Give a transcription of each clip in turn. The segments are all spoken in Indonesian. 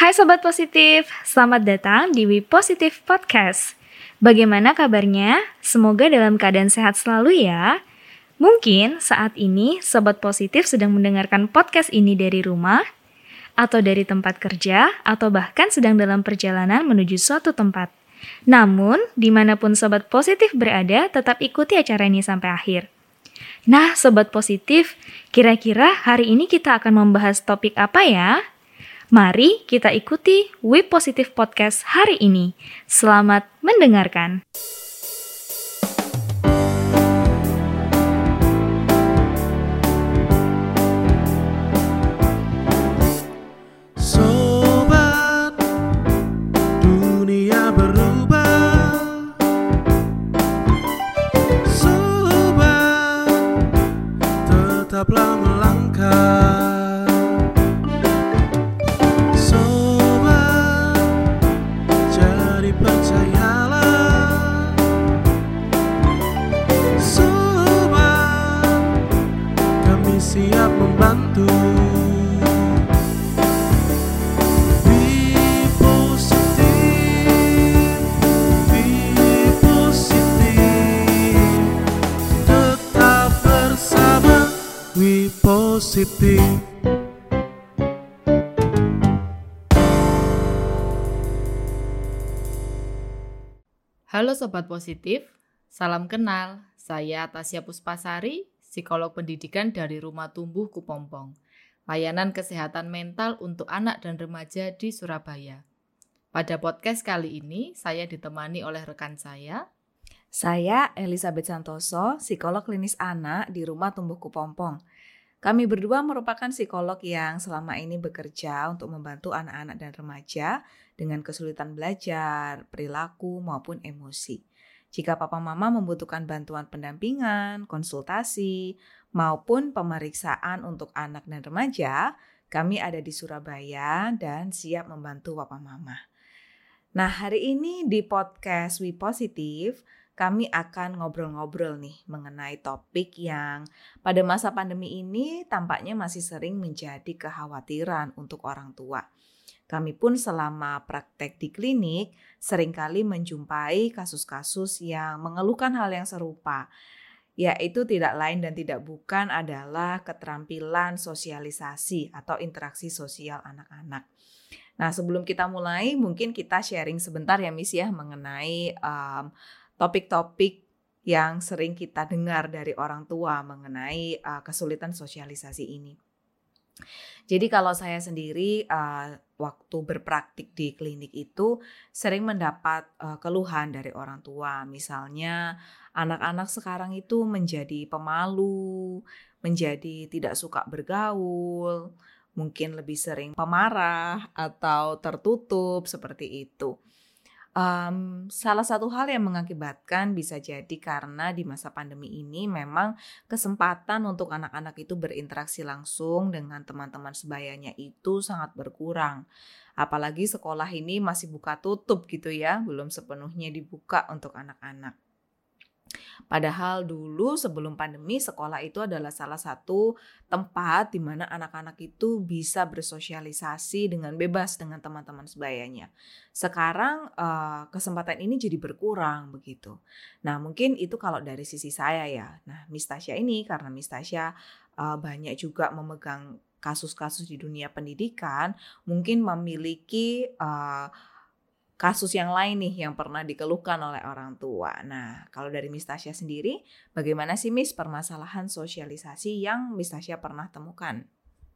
Hai Sobat Positif, selamat datang di We Positive Podcast. Bagaimana kabarnya? Semoga dalam keadaan sehat selalu ya. Mungkin saat ini Sobat Positif sedang mendengarkan podcast ini dari rumah, atau dari tempat kerja, atau bahkan sedang dalam perjalanan menuju suatu tempat. Namun, di mana pun Sobat Positif berada, tetap ikuti acara ini sampai akhir. Nah, Sobat Positif, kira-kira hari ini kita akan membahas topik apa ya? Mari kita ikuti We Positive Podcast hari ini. Selamat mendengarkan. Tetaplah Sobat Positif, salam kenal. Saya Tasya Puspasari, psikolog pendidikan dari Rumah Tumbuh Kupompong, layanan kesehatan mental untuk anak dan remaja di Surabaya. Pada podcast kali ini, saya ditemani oleh rekan saya, Saya Elizabeth Santoso, psikolog klinis anak di Rumah Tumbuh Kupompong. Kami berdua merupakan psikolog yang selama ini bekerja untuk membantu anak-anak dan remaja dengan kesulitan belajar, perilaku, maupun emosi. Jika papa mama membutuhkan bantuan pendampingan, konsultasi, maupun pemeriksaan untuk anak dan remaja, kami ada di Surabaya dan siap membantu papa mama. Nah, hari ini di podcast We Positive, kami akan ngobrol-ngobrol nih mengenai topik yang pada masa pandemi ini tampaknya masih sering menjadi kekhawatiran untuk orang tua. Kami pun selama praktek di klinik sering kali menjumpai kasus-kasus yang mengeluhkan hal yang serupa, yaitu tidak lain dan tidak bukan adalah keterampilan sosialisasi atau interaksi sosial anak-anak. Nah, sebelum kita mulai, mungkin kita sharing sebentar ya, Miss ya, mengenai um, topik-topik yang sering kita dengar dari orang tua mengenai uh, kesulitan sosialisasi ini. Jadi kalau saya sendiri uh, waktu berpraktik di klinik itu sering mendapat uh, keluhan dari orang tua. Misalnya anak-anak sekarang itu menjadi pemalu, menjadi tidak suka bergaul, mungkin lebih sering pemarah atau tertutup seperti itu. Um, salah satu hal yang mengakibatkan bisa jadi karena di masa pandemi ini memang kesempatan untuk anak-anak itu berinteraksi langsung dengan teman-teman sebayanya itu sangat berkurang. Apalagi sekolah ini masih buka tutup gitu ya, belum sepenuhnya dibuka untuk anak-anak. Padahal dulu sebelum pandemi sekolah itu adalah salah satu tempat di mana anak-anak itu bisa bersosialisasi dengan bebas dengan teman-teman sebayanya. Sekarang uh, kesempatan ini jadi berkurang begitu. Nah mungkin itu kalau dari sisi saya ya. Nah Miss Tasya ini karena Miss Tasya uh, banyak juga memegang kasus-kasus di dunia pendidikan, mungkin memiliki uh, kasus yang lain nih yang pernah dikeluhkan oleh orang tua. Nah, kalau dari Miss Tasya sendiri, bagaimana sih Miss permasalahan sosialisasi yang Miss Tasya pernah temukan?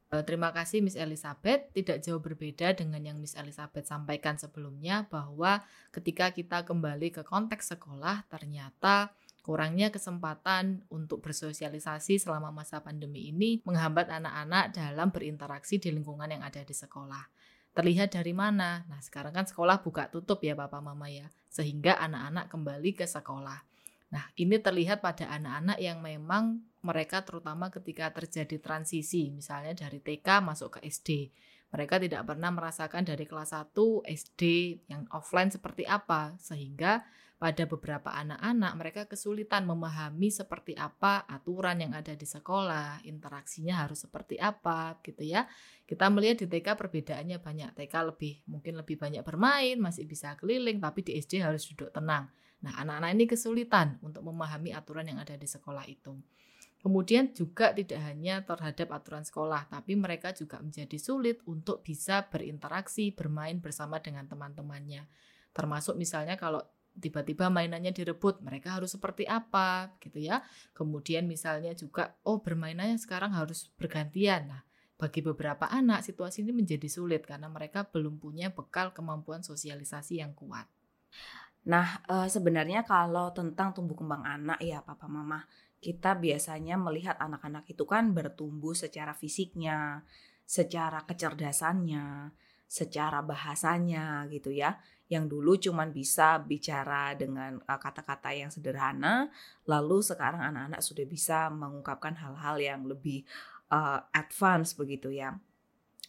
Eh, Terima kasih Miss Elizabeth. Tidak jauh berbeda dengan yang Miss Elizabeth sampaikan sebelumnya bahwa ketika kita kembali ke konteks sekolah ternyata kurangnya kesempatan untuk bersosialisasi selama masa pandemi ini menghambat anak-anak dalam berinteraksi di lingkungan yang ada di sekolah. Terlihat dari mana? Nah, sekarang kan sekolah buka tutup ya Bapak Mama ya, sehingga anak-anak kembali ke sekolah. Nah, ini terlihat pada anak-anak yang memang mereka terutama ketika terjadi transisi, misalnya dari TK masuk ke SD. Mereka tidak pernah merasakan dari kelas 1 SD yang offline seperti apa, sehingga pada beberapa anak-anak mereka kesulitan memahami seperti apa aturan yang ada di sekolah, interaksinya harus seperti apa gitu ya. Kita melihat di TK perbedaannya banyak. TK lebih mungkin lebih banyak bermain, masih bisa keliling, tapi di SD harus duduk tenang. Nah, anak-anak ini kesulitan untuk memahami aturan yang ada di sekolah itu. Kemudian juga tidak hanya terhadap aturan sekolah, tapi mereka juga menjadi sulit untuk bisa berinteraksi, bermain bersama dengan teman-temannya. Termasuk misalnya kalau tiba-tiba mainannya direbut, mereka harus seperti apa gitu ya. Kemudian misalnya juga oh bermainannya sekarang harus bergantian. Nah, bagi beberapa anak situasi ini menjadi sulit karena mereka belum punya bekal kemampuan sosialisasi yang kuat. Nah, e, sebenarnya kalau tentang tumbuh kembang anak ya papa mama, kita biasanya melihat anak-anak itu kan bertumbuh secara fisiknya, secara kecerdasannya, secara bahasanya gitu ya yang dulu cuman bisa bicara dengan kata-kata yang sederhana, lalu sekarang anak-anak sudah bisa mengungkapkan hal-hal yang lebih uh, advance begitu ya.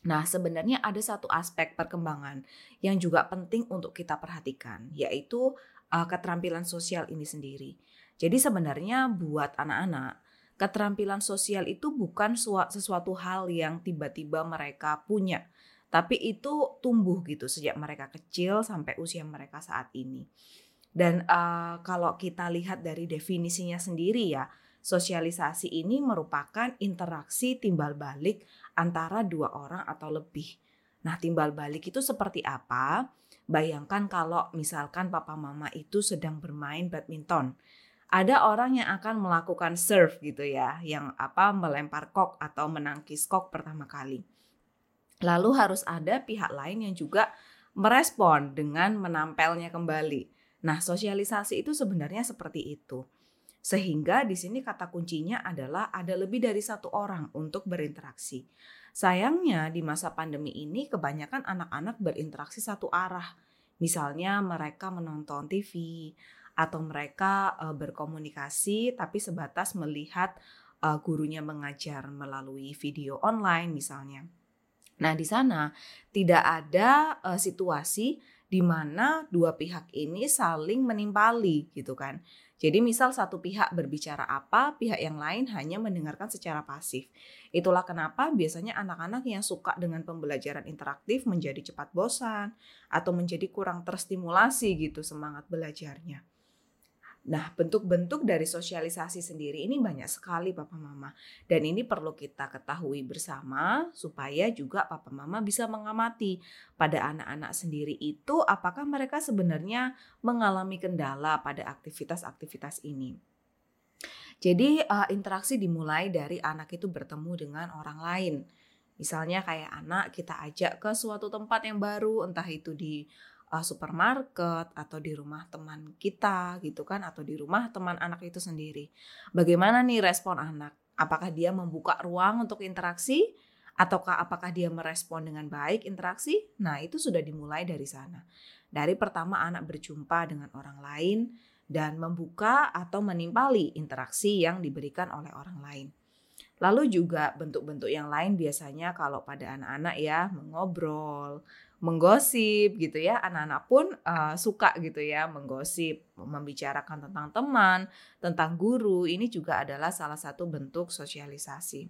Nah, sebenarnya ada satu aspek perkembangan yang juga penting untuk kita perhatikan, yaitu uh, keterampilan sosial ini sendiri. Jadi sebenarnya buat anak-anak, keterampilan sosial itu bukan sesuatu hal yang tiba-tiba mereka punya tapi itu tumbuh gitu sejak mereka kecil sampai usia mereka saat ini. Dan uh, kalau kita lihat dari definisinya sendiri ya, sosialisasi ini merupakan interaksi timbal balik antara dua orang atau lebih. Nah, timbal balik itu seperti apa? Bayangkan kalau misalkan papa mama itu sedang bermain badminton. Ada orang yang akan melakukan serve gitu ya, yang apa melempar kok atau menangkis kok pertama kali. Lalu harus ada pihak lain yang juga merespon dengan menampelnya kembali. Nah, sosialisasi itu sebenarnya seperti itu. Sehingga di sini kata kuncinya adalah ada lebih dari satu orang untuk berinteraksi. Sayangnya di masa pandemi ini kebanyakan anak-anak berinteraksi satu arah. Misalnya mereka menonton TV atau mereka uh, berkomunikasi tapi sebatas melihat uh, gurunya mengajar melalui video online misalnya. Nah, di sana tidak ada uh, situasi di mana dua pihak ini saling menimpali gitu kan. Jadi misal satu pihak berbicara apa, pihak yang lain hanya mendengarkan secara pasif. Itulah kenapa biasanya anak-anak yang suka dengan pembelajaran interaktif menjadi cepat bosan atau menjadi kurang terstimulasi gitu semangat belajarnya. Nah, bentuk-bentuk dari sosialisasi sendiri ini banyak sekali Papa Mama. Dan ini perlu kita ketahui bersama supaya juga Papa Mama bisa mengamati pada anak-anak sendiri itu apakah mereka sebenarnya mengalami kendala pada aktivitas-aktivitas ini. Jadi uh, interaksi dimulai dari anak itu bertemu dengan orang lain. Misalnya kayak anak kita ajak ke suatu tempat yang baru, entah itu di uh, supermarket atau di rumah teman kita gitu kan atau di rumah teman anak itu sendiri. Bagaimana nih respon anak? Apakah dia membuka ruang untuk interaksi ataukah apakah dia merespon dengan baik interaksi? Nah, itu sudah dimulai dari sana. Dari pertama anak berjumpa dengan orang lain dan membuka atau menimpali interaksi yang diberikan oleh orang lain. Lalu juga bentuk-bentuk yang lain biasanya kalau pada anak-anak ya mengobrol, menggosip gitu ya. Anak-anak pun uh, suka gitu ya menggosip, membicarakan tentang teman, tentang guru. Ini juga adalah salah satu bentuk sosialisasi.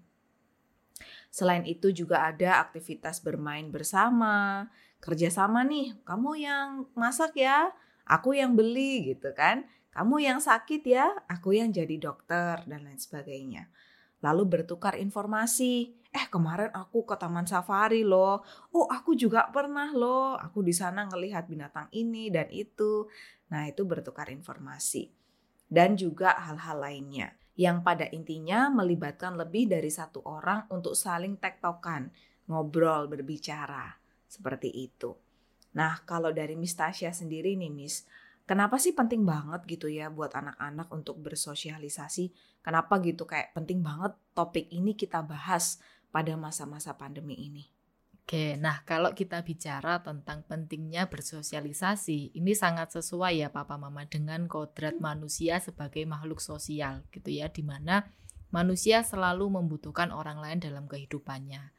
Selain itu juga ada aktivitas bermain bersama, kerjasama nih. Kamu yang masak ya, aku yang beli gitu kan. Kamu yang sakit ya, aku yang jadi dokter dan lain sebagainya lalu bertukar informasi. Eh kemarin aku ke taman safari loh. Oh aku juga pernah loh. Aku di sana ngelihat binatang ini dan itu. Nah itu bertukar informasi. Dan juga hal-hal lainnya. Yang pada intinya melibatkan lebih dari satu orang untuk saling tektokan. Ngobrol, berbicara. Seperti itu. Nah kalau dari Miss Tasya sendiri nih Miss. Kenapa sih penting banget gitu ya buat anak-anak untuk bersosialisasi? Kenapa gitu kayak penting banget topik ini kita bahas pada masa-masa pandemi ini? Oke, nah kalau kita bicara tentang pentingnya bersosialisasi, ini sangat sesuai ya Papa Mama dengan kodrat manusia sebagai makhluk sosial gitu ya, di mana manusia selalu membutuhkan orang lain dalam kehidupannya.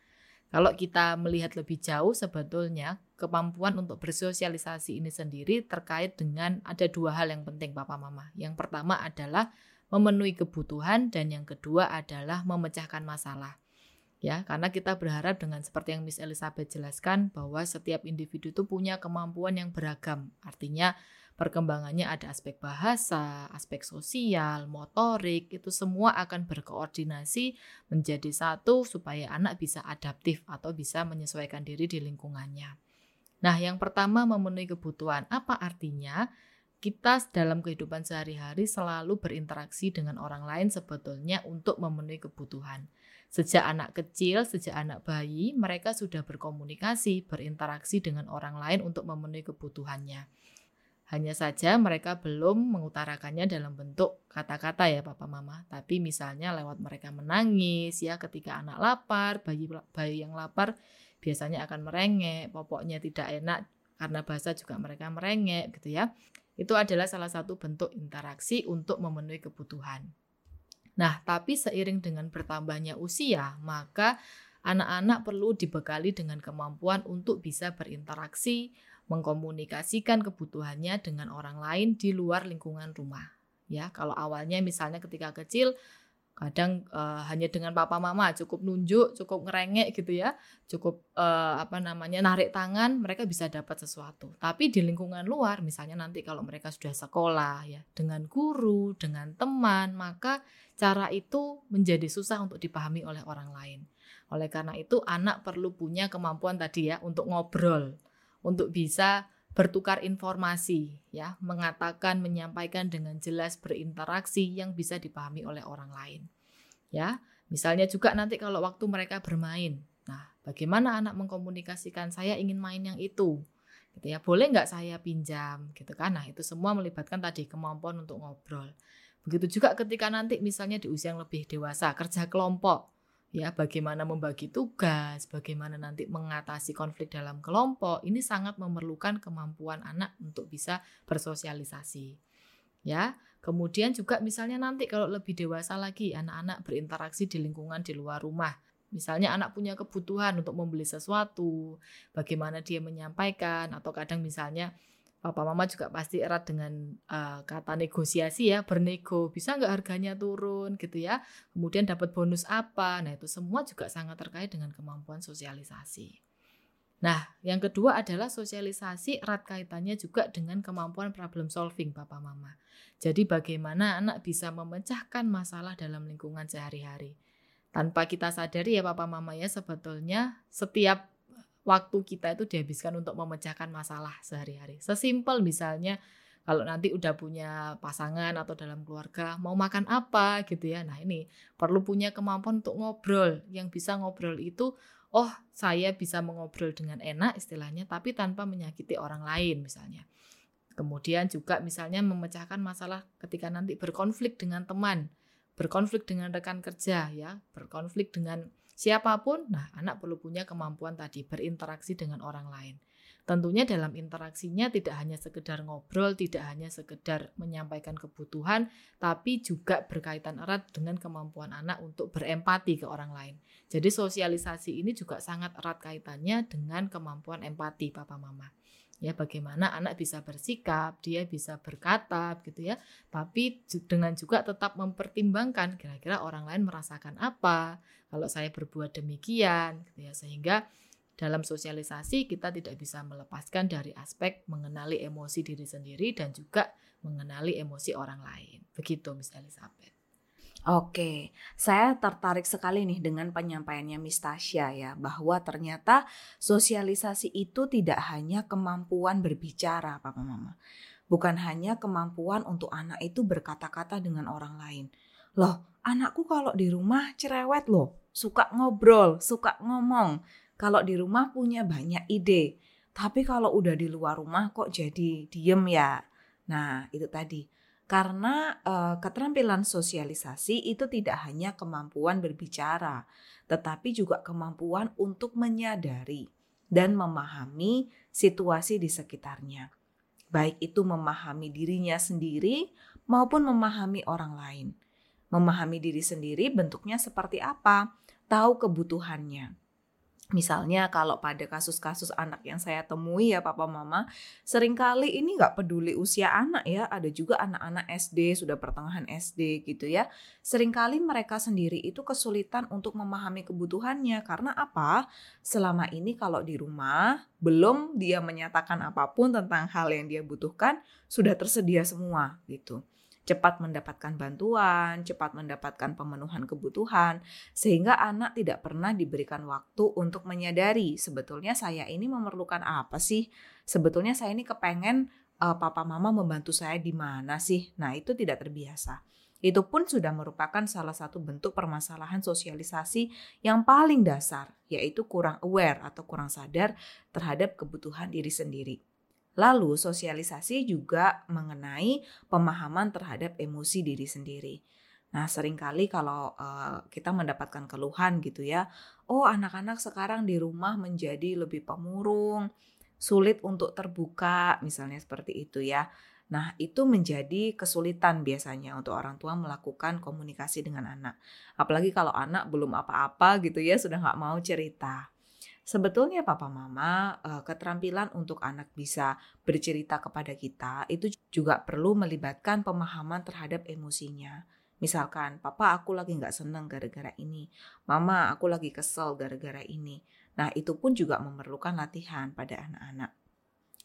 Kalau kita melihat lebih jauh sebetulnya kemampuan untuk bersosialisasi ini sendiri terkait dengan ada dua hal yang penting Papa Mama. Yang pertama adalah memenuhi kebutuhan dan yang kedua adalah memecahkan masalah. Ya, karena kita berharap dengan seperti yang Miss Elizabeth jelaskan bahwa setiap individu itu punya kemampuan yang beragam. Artinya perkembangannya ada aspek bahasa, aspek sosial, motorik, itu semua akan berkoordinasi menjadi satu supaya anak bisa adaptif atau bisa menyesuaikan diri di lingkungannya. Nah, yang pertama memenuhi kebutuhan. Apa artinya? Kita dalam kehidupan sehari-hari selalu berinteraksi dengan orang lain sebetulnya untuk memenuhi kebutuhan. Sejak anak kecil, sejak anak bayi, mereka sudah berkomunikasi, berinteraksi dengan orang lain untuk memenuhi kebutuhannya. Hanya saja mereka belum mengutarakannya dalam bentuk kata-kata ya papa mama, tapi misalnya lewat mereka menangis ya ketika anak lapar, bayi bayi yang lapar biasanya akan merengek, popoknya tidak enak karena bahasa juga mereka merengek gitu ya. Itu adalah salah satu bentuk interaksi untuk memenuhi kebutuhan. Nah, tapi seiring dengan bertambahnya usia, maka anak-anak perlu dibekali dengan kemampuan untuk bisa berinteraksi, mengkomunikasikan kebutuhannya dengan orang lain di luar lingkungan rumah. Ya, kalau awalnya misalnya ketika kecil kadang uh, hanya dengan papa mama cukup nunjuk, cukup ngerengek gitu ya, cukup uh, apa namanya narik tangan, mereka bisa dapat sesuatu. Tapi di lingkungan luar, misalnya nanti kalau mereka sudah sekolah ya, dengan guru, dengan teman, maka cara itu menjadi susah untuk dipahami oleh orang lain. Oleh karena itu anak perlu punya kemampuan tadi ya untuk ngobrol untuk bisa bertukar informasi ya, mengatakan, menyampaikan dengan jelas berinteraksi yang bisa dipahami oleh orang lain. Ya, misalnya juga nanti kalau waktu mereka bermain. Nah, bagaimana anak mengkomunikasikan saya ingin main yang itu? Gitu ya, boleh nggak saya pinjam gitu kan? Nah, itu semua melibatkan tadi kemampuan untuk ngobrol. Begitu juga ketika nanti misalnya di usia yang lebih dewasa, kerja kelompok ya bagaimana membagi tugas, bagaimana nanti mengatasi konflik dalam kelompok, ini sangat memerlukan kemampuan anak untuk bisa bersosialisasi. Ya, kemudian juga misalnya nanti kalau lebih dewasa lagi anak-anak berinteraksi di lingkungan di luar rumah. Misalnya anak punya kebutuhan untuk membeli sesuatu, bagaimana dia menyampaikan atau kadang misalnya papa mama juga pasti erat dengan uh, kata negosiasi ya bernego. Bisa nggak harganya turun gitu ya? Kemudian dapat bonus apa? Nah itu semua juga sangat terkait dengan kemampuan sosialisasi. Nah yang kedua adalah sosialisasi erat kaitannya juga dengan kemampuan problem solving papa mama. Jadi bagaimana anak bisa memecahkan masalah dalam lingkungan sehari-hari? Tanpa kita sadari ya papa mama ya sebetulnya setiap waktu kita itu dihabiskan untuk memecahkan masalah sehari-hari. Sesimpel misalnya kalau nanti udah punya pasangan atau dalam keluarga mau makan apa gitu ya. Nah, ini perlu punya kemampuan untuk ngobrol. Yang bisa ngobrol itu oh, saya bisa mengobrol dengan enak istilahnya tapi tanpa menyakiti orang lain misalnya. Kemudian juga misalnya memecahkan masalah ketika nanti berkonflik dengan teman, berkonflik dengan rekan kerja ya, berkonflik dengan Siapa pun, nah anak perlu punya kemampuan tadi berinteraksi dengan orang lain. Tentunya dalam interaksinya tidak hanya sekedar ngobrol, tidak hanya sekedar menyampaikan kebutuhan, tapi juga berkaitan erat dengan kemampuan anak untuk berempati ke orang lain. Jadi sosialisasi ini juga sangat erat kaitannya dengan kemampuan empati papa mama ya bagaimana anak bisa bersikap, dia bisa berkata gitu ya, tapi dengan juga tetap mempertimbangkan kira-kira orang lain merasakan apa kalau saya berbuat demikian gitu ya sehingga dalam sosialisasi kita tidak bisa melepaskan dari aspek mengenali emosi diri sendiri dan juga mengenali emosi orang lain. Begitu Miss Elizabeth. Oke, saya tertarik sekali nih dengan penyampaiannya Miss Tasya ya, bahwa ternyata sosialisasi itu tidak hanya kemampuan berbicara, Papa Mama. Bukan hanya kemampuan untuk anak itu berkata-kata dengan orang lain. Loh, anakku kalau di rumah cerewet loh, suka ngobrol, suka ngomong. Kalau di rumah punya banyak ide. Tapi kalau udah di luar rumah kok jadi diem ya. Nah, itu tadi karena uh, keterampilan sosialisasi itu tidak hanya kemampuan berbicara, tetapi juga kemampuan untuk menyadari dan memahami situasi di sekitarnya. Baik itu memahami dirinya sendiri maupun memahami orang lain. Memahami diri sendiri bentuknya seperti apa, tahu kebutuhannya. Misalnya kalau pada kasus-kasus anak yang saya temui ya papa mama, sering kali ini nggak peduli usia anak ya, ada juga anak-anak SD, sudah pertengahan SD gitu ya. Seringkali mereka sendiri itu kesulitan untuk memahami kebutuhannya karena apa? Selama ini kalau di rumah belum dia menyatakan apa pun tentang hal yang dia butuhkan, sudah tersedia semua gitu cepat mendapatkan bantuan, cepat mendapatkan pemenuhan kebutuhan, sehingga anak tidak pernah diberikan waktu untuk menyadari sebetulnya saya ini memerlukan apa sih? Sebetulnya saya ini kepengen uh, papa mama membantu saya di mana sih? Nah, itu tidak terbiasa. Itu pun sudah merupakan salah satu bentuk permasalahan sosialisasi yang paling dasar, yaitu kurang aware atau kurang sadar terhadap kebutuhan diri sendiri. Lalu sosialisasi juga mengenai pemahaman terhadap emosi diri sendiri. Nah, sering kali kalau uh, kita mendapatkan keluhan gitu ya, oh anak-anak sekarang di rumah menjadi lebih pemurung, sulit untuk terbuka, misalnya seperti itu ya. Nah, itu menjadi kesulitan biasanya untuk orang tua melakukan komunikasi dengan anak. Apalagi kalau anak belum apa-apa gitu ya, sudah nggak mau cerita. Sebetulnya papa mama keterampilan untuk anak bisa bercerita kepada kita itu juga perlu melibatkan pemahaman terhadap emosinya. Misalkan, papa aku lagi nggak seneng gara-gara ini. Mama aku lagi kesel gara-gara ini. Nah itu pun juga memerlukan latihan pada anak-anak.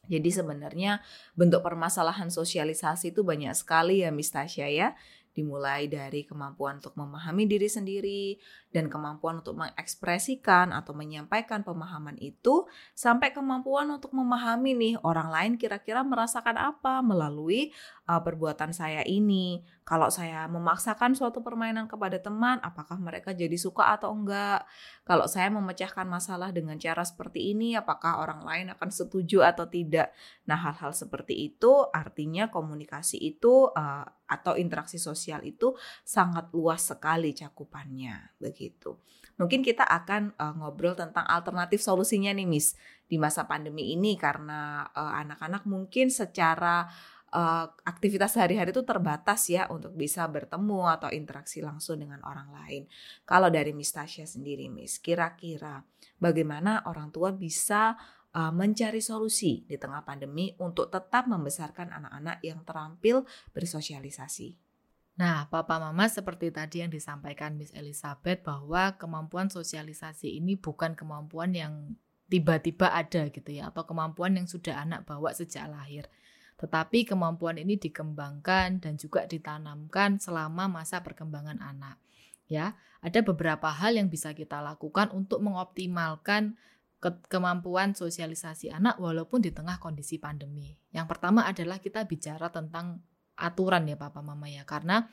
Jadi sebenarnya bentuk permasalahan sosialisasi itu banyak sekali ya Miss Tasya ya dimulai dari kemampuan untuk memahami diri sendiri dan kemampuan untuk mengekspresikan atau menyampaikan pemahaman itu sampai kemampuan untuk memahami nih orang lain kira-kira merasakan apa melalui uh, perbuatan saya ini. Kalau saya memaksakan suatu permainan kepada teman, apakah mereka jadi suka atau enggak? Kalau saya memecahkan masalah dengan cara seperti ini, apakah orang lain akan setuju atau tidak? Nah, hal-hal seperti itu artinya komunikasi itu uh, atau interaksi sosial itu sangat luas sekali cakupannya, begitu. Mungkin kita akan uh, ngobrol tentang alternatif solusinya nih, Miss, di masa pandemi ini karena anak-anak uh, mungkin secara uh, aktivitas sehari-hari itu terbatas ya untuk bisa bertemu atau interaksi langsung dengan orang lain. Kalau dari Miss Tasya sendiri, Miss, kira-kira bagaimana orang tua bisa uh, mencari solusi di tengah pandemi untuk tetap membesarkan anak-anak yang terampil bersosialisasi? Nah, Papa Mama seperti tadi yang disampaikan Miss Elizabeth bahwa kemampuan sosialisasi ini bukan kemampuan yang tiba-tiba ada gitu ya atau kemampuan yang sudah anak bawa sejak lahir. Tetapi kemampuan ini dikembangkan dan juga ditanamkan selama masa perkembangan anak. Ya, ada beberapa hal yang bisa kita lakukan untuk mengoptimalkan ke kemampuan sosialisasi anak walaupun di tengah kondisi pandemi. Yang pertama adalah kita bicara tentang aturan ya Papa Mama ya, karena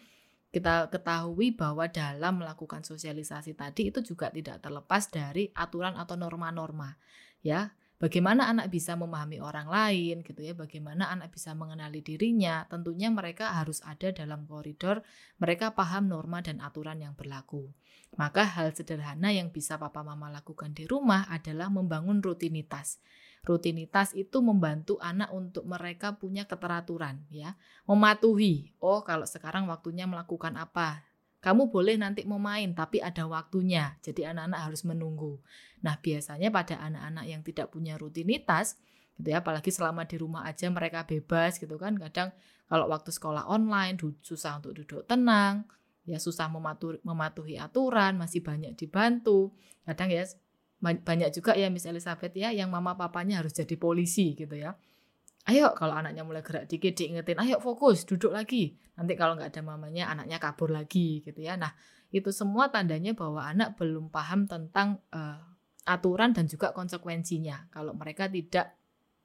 kita ketahui bahwa dalam melakukan sosialisasi tadi itu juga tidak terlepas dari aturan atau norma-norma ya Bagaimana anak bisa memahami orang lain gitu ya, bagaimana anak bisa mengenali dirinya, tentunya mereka harus ada dalam koridor, mereka paham norma dan aturan yang berlaku. Maka hal sederhana yang bisa papa mama lakukan di rumah adalah membangun rutinitas. Rutinitas itu membantu anak untuk mereka punya keteraturan ya, mematuhi. Oh, kalau sekarang waktunya melakukan apa? Kamu boleh nanti mau main, tapi ada waktunya. Jadi anak-anak harus menunggu. Nah, biasanya pada anak-anak yang tidak punya rutinitas, gitu ya, apalagi selama di rumah aja mereka bebas gitu kan. Kadang kalau waktu sekolah online susah untuk duduk tenang, ya susah mematuhi, mematuhi aturan, masih banyak dibantu. Kadang ya banyak juga ya Miss Elizabeth ya yang mama papanya harus jadi polisi gitu ya ayo kalau anaknya mulai gerak dikit diingetin ayo fokus duduk lagi. Nanti kalau nggak ada mamanya anaknya kabur lagi gitu ya. Nah itu semua tandanya bahwa anak belum paham tentang uh, aturan dan juga konsekuensinya kalau mereka tidak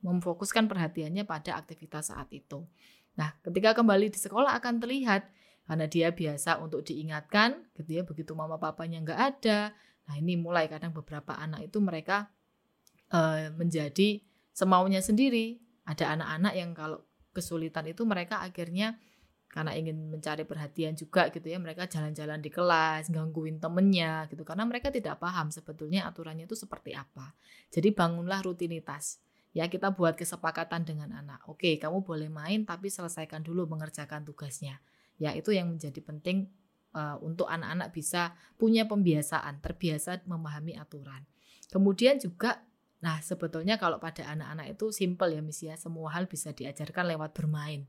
memfokuskan perhatiannya pada aktivitas saat itu. Nah ketika kembali di sekolah akan terlihat karena dia biasa untuk diingatkan gitu ya begitu mama papanya nggak ada. Nah ini mulai kadang beberapa anak itu mereka uh, menjadi semaunya sendiri ada anak-anak yang kalau kesulitan itu mereka akhirnya karena ingin mencari perhatian juga gitu ya mereka jalan-jalan di kelas gangguin temennya gitu. Karena mereka tidak paham sebetulnya aturannya itu seperti apa. Jadi bangunlah rutinitas. Ya kita buat kesepakatan dengan anak. Oke kamu boleh main tapi selesaikan dulu mengerjakan tugasnya. Ya itu yang menjadi penting uh, untuk anak-anak bisa punya pembiasaan terbiasa memahami aturan. Kemudian juga nah sebetulnya kalau pada anak-anak itu simple ya Miss ya, semua hal bisa diajarkan lewat bermain.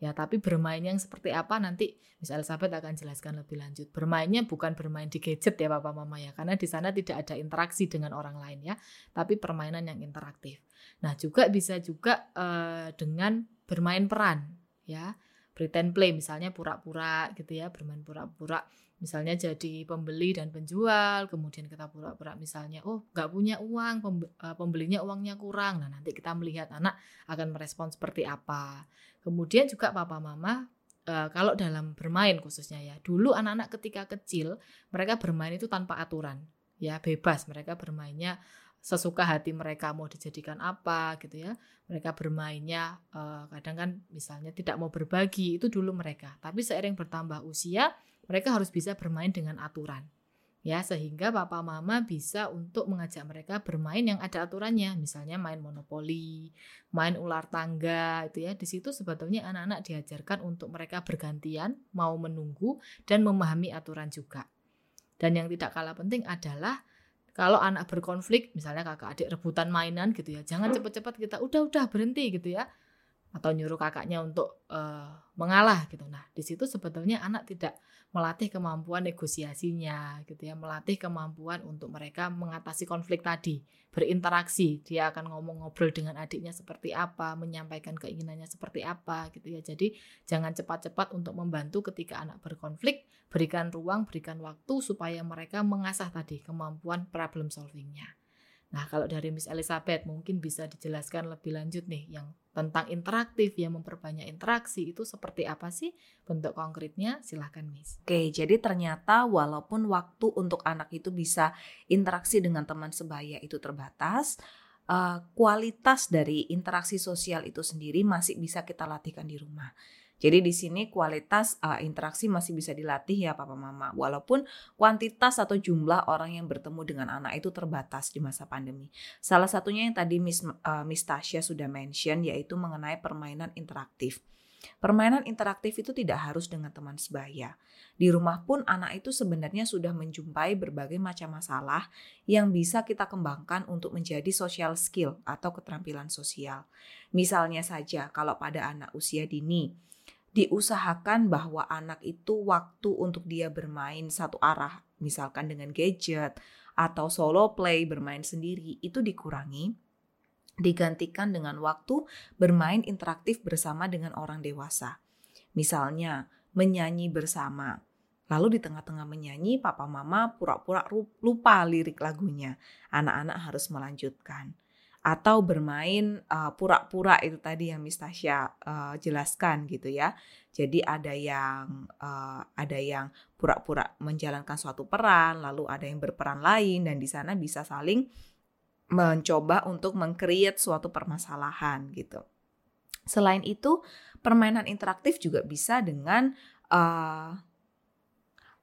Ya, tapi bermain yang seperti apa nanti Miss Elizabeth akan jelaskan lebih lanjut. Bermainnya bukan bermain di gadget ya Papa Mama ya, karena di sana tidak ada interaksi dengan orang lain ya, tapi permainan yang interaktif. Nah, juga bisa juga uh, dengan bermain peran ya. Pretend play misalnya pura-pura gitu ya, bermain pura-pura misalnya jadi pembeli dan penjual kemudian kita pura-pura misalnya oh nggak punya uang eh, pembelinya uangnya kurang. Nah nanti kita melihat anak akan merespon seperti apa. Kemudian juga papa mama eh, kalau dalam bermain khususnya ya dulu anak-anak ketika kecil mereka bermain itu tanpa aturan ya bebas. Mereka bermainnya sesuka hati mereka mau dijadikan apa gitu ya. Mereka bermainnya uh, kadang kan misalnya tidak mau berbagi itu dulu mereka. Tapi seiring bertambah usia mereka harus bisa bermain dengan aturan. Ya, sehingga papa mama bisa untuk mengajak mereka bermain yang ada aturannya, misalnya main monopoli, main ular tangga itu ya. Di situ sebetulnya anak-anak diajarkan untuk mereka bergantian mau menunggu dan memahami aturan juga. Dan yang tidak kalah penting adalah kalau anak berkonflik, misalnya kakak adik rebutan mainan gitu ya, jangan cepat-cepat kita udah-udah berhenti gitu ya atau nyuruh kakaknya untuk uh, mengalah gitu. Nah, di situ sebetulnya anak tidak melatih kemampuan negosiasinya gitu ya, melatih kemampuan untuk mereka mengatasi konflik tadi, berinteraksi. Dia akan ngomong ngobrol dengan adiknya seperti apa, menyampaikan keinginannya seperti apa gitu ya. Jadi jangan cepat-cepat untuk membantu ketika anak berkonflik, berikan ruang, berikan waktu supaya mereka mengasah tadi kemampuan problem solvingnya. Nah, kalau dari Miss Elizabeth mungkin bisa dijelaskan lebih lanjut nih yang tentang interaktif yang memperbanyak interaksi itu seperti apa sih bentuk konkretnya? Silahkan Miss. Oke, jadi ternyata walaupun waktu untuk anak itu bisa interaksi dengan teman sebaya itu terbatas, uh, kualitas dari interaksi sosial itu sendiri masih bisa kita latihkan di rumah. Jadi di sini kualitas uh, interaksi masih bisa dilatih ya papa mama. Walaupun kuantitas atau jumlah orang yang bertemu dengan anak itu terbatas di masa pandemi. Salah satunya yang tadi Miss uh, Miss Tasya sudah mention yaitu mengenai permainan interaktif. Permainan interaktif itu tidak harus dengan teman sebaya. Di rumah pun anak itu sebenarnya sudah menjumpai berbagai macam masalah yang bisa kita kembangkan untuk menjadi social skill atau keterampilan sosial. Misalnya saja kalau pada anak usia dini, diusahakan bahwa anak itu waktu untuk dia bermain satu arah, misalkan dengan gadget atau solo play bermain sendiri itu dikurangi, digantikan dengan waktu bermain interaktif bersama dengan orang dewasa. Misalnya, menyanyi bersama. Lalu di tengah-tengah menyanyi, papa mama pura-pura lupa lirik lagunya. Anak-anak harus melanjutkan atau bermain uh, pura-pura itu tadi yang Miss Tasya uh, jelaskan gitu ya. Jadi ada yang uh, ada yang pura-pura menjalankan suatu peran, lalu ada yang berperan lain dan di sana bisa saling mencoba untuk mengcreate suatu permasalahan gitu. Selain itu, permainan interaktif juga bisa dengan uh,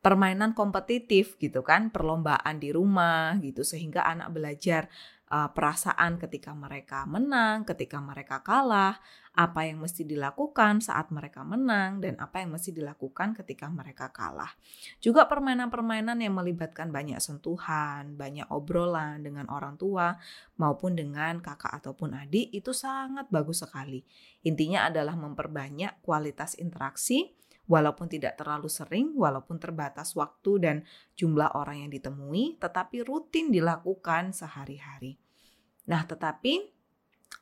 permainan kompetitif gitu kan, perlombaan di rumah gitu sehingga anak belajar uh, perasaan ketika mereka menang, ketika mereka kalah, apa yang mesti dilakukan saat mereka menang, dan apa yang mesti dilakukan ketika mereka kalah. Juga permainan-permainan yang melibatkan banyak sentuhan, banyak obrolan dengan orang tua maupun dengan kakak ataupun adik itu sangat bagus sekali. Intinya adalah memperbanyak kualitas interaksi walaupun tidak terlalu sering, walaupun terbatas waktu dan jumlah orang yang ditemui, tetapi rutin dilakukan sehari-hari. Nah, tetapi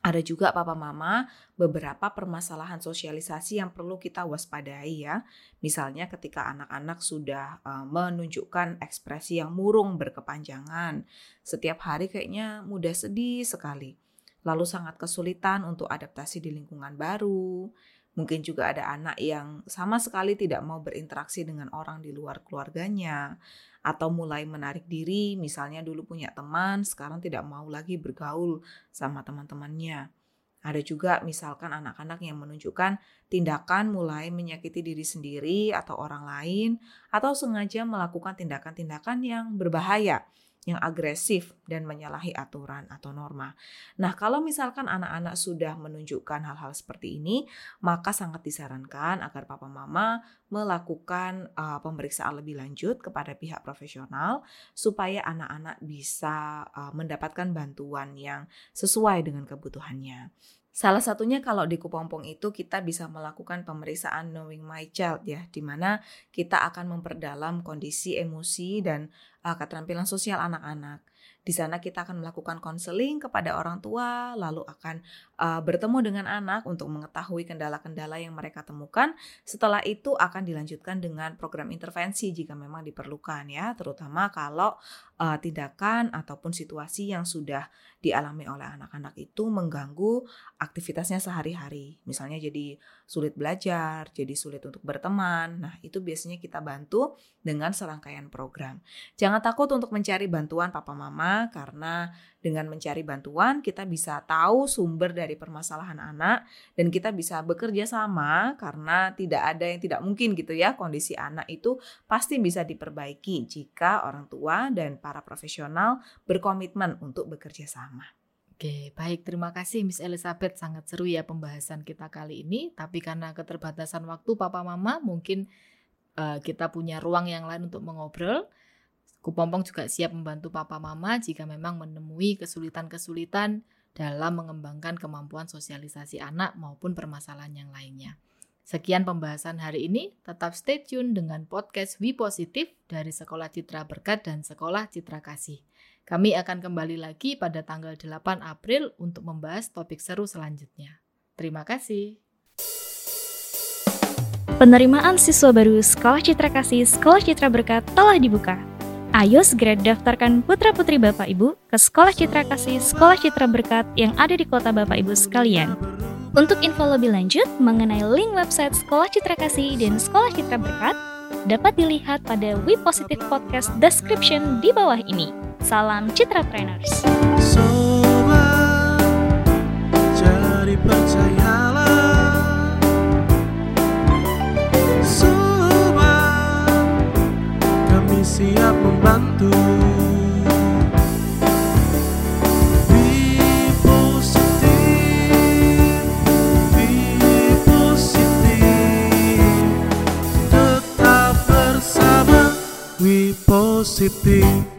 ada juga papa mama beberapa permasalahan sosialisasi yang perlu kita waspadai ya. Misalnya ketika anak-anak sudah uh, menunjukkan ekspresi yang murung berkepanjangan, setiap hari kayaknya mudah sedih sekali. Lalu sangat kesulitan untuk adaptasi di lingkungan baru, Mungkin juga ada anak yang sama sekali tidak mau berinteraksi dengan orang di luar keluarganya atau mulai menarik diri, misalnya dulu punya teman, sekarang tidak mau lagi bergaul sama teman-temannya. Ada juga misalkan anak-anak yang menunjukkan tindakan mulai menyakiti diri sendiri atau orang lain atau sengaja melakukan tindakan-tindakan yang berbahaya yang agresif dan menyalahi aturan atau norma. Nah, kalau misalkan anak-anak sudah menunjukkan hal-hal seperti ini, maka sangat disarankan agar papa mama melakukan uh, pemeriksaan lebih lanjut kepada pihak profesional supaya anak-anak bisa uh, mendapatkan bantuan yang sesuai dengan kebutuhannya. Salah satunya kalau di Kupompong itu kita bisa melakukan pemeriksaan Knowing My Child ya, di mana kita akan memperdalam kondisi emosi dan keterampilan sosial anak-anak. Di sana kita akan melakukan konseling kepada orang tua, lalu akan uh, bertemu dengan anak untuk mengetahui kendala-kendala yang mereka temukan. Setelah itu akan dilanjutkan dengan program intervensi jika memang diperlukan ya, terutama kalau uh, tindakan ataupun situasi yang sudah dialami oleh anak-anak itu mengganggu aktivitasnya sehari-hari. Misalnya jadi sulit belajar, jadi sulit untuk berteman. Nah, itu biasanya kita bantu dengan serangkaian program. Jangan takut untuk mencari bantuan papa mama karena dengan mencari bantuan kita bisa tahu sumber dari permasalahan anak dan kita bisa bekerja sama karena tidak ada yang tidak mungkin gitu ya kondisi anak itu pasti bisa diperbaiki jika orang tua dan para profesional berkomitmen untuk bekerja sama. Oke, baik. Terima kasih Miss Elizabeth. Sangat seru ya pembahasan kita kali ini. Tapi karena keterbatasan waktu Papa Mama, mungkin uh, kita punya ruang yang lain untuk mengobrol. Kupompong juga siap membantu papa mama jika memang menemui kesulitan-kesulitan dalam mengembangkan kemampuan sosialisasi anak maupun permasalahan yang lainnya. Sekian pembahasan hari ini, tetap stay tune dengan podcast We Positif dari Sekolah Citra Berkat dan Sekolah Citra Kasih. Kami akan kembali lagi pada tanggal 8 April untuk membahas topik seru selanjutnya. Terima kasih. Penerimaan siswa baru Sekolah Citra Kasih Sekolah Citra Berkat telah dibuka. Ayo segera daftarkan putra-putri Bapak Ibu ke Sekolah Citra Kasih Sekolah Citra Berkat yang ada di kota Bapak Ibu sekalian. Untuk info lebih lanjut mengenai link website Sekolah Citra Kasih dan Sekolah Citra Berkat, dapat dilihat pada We Positive Podcast description di bawah ini. Salam Citra Trainers. Sobat, jadi percayalah siap membantu Tetap bersama We positif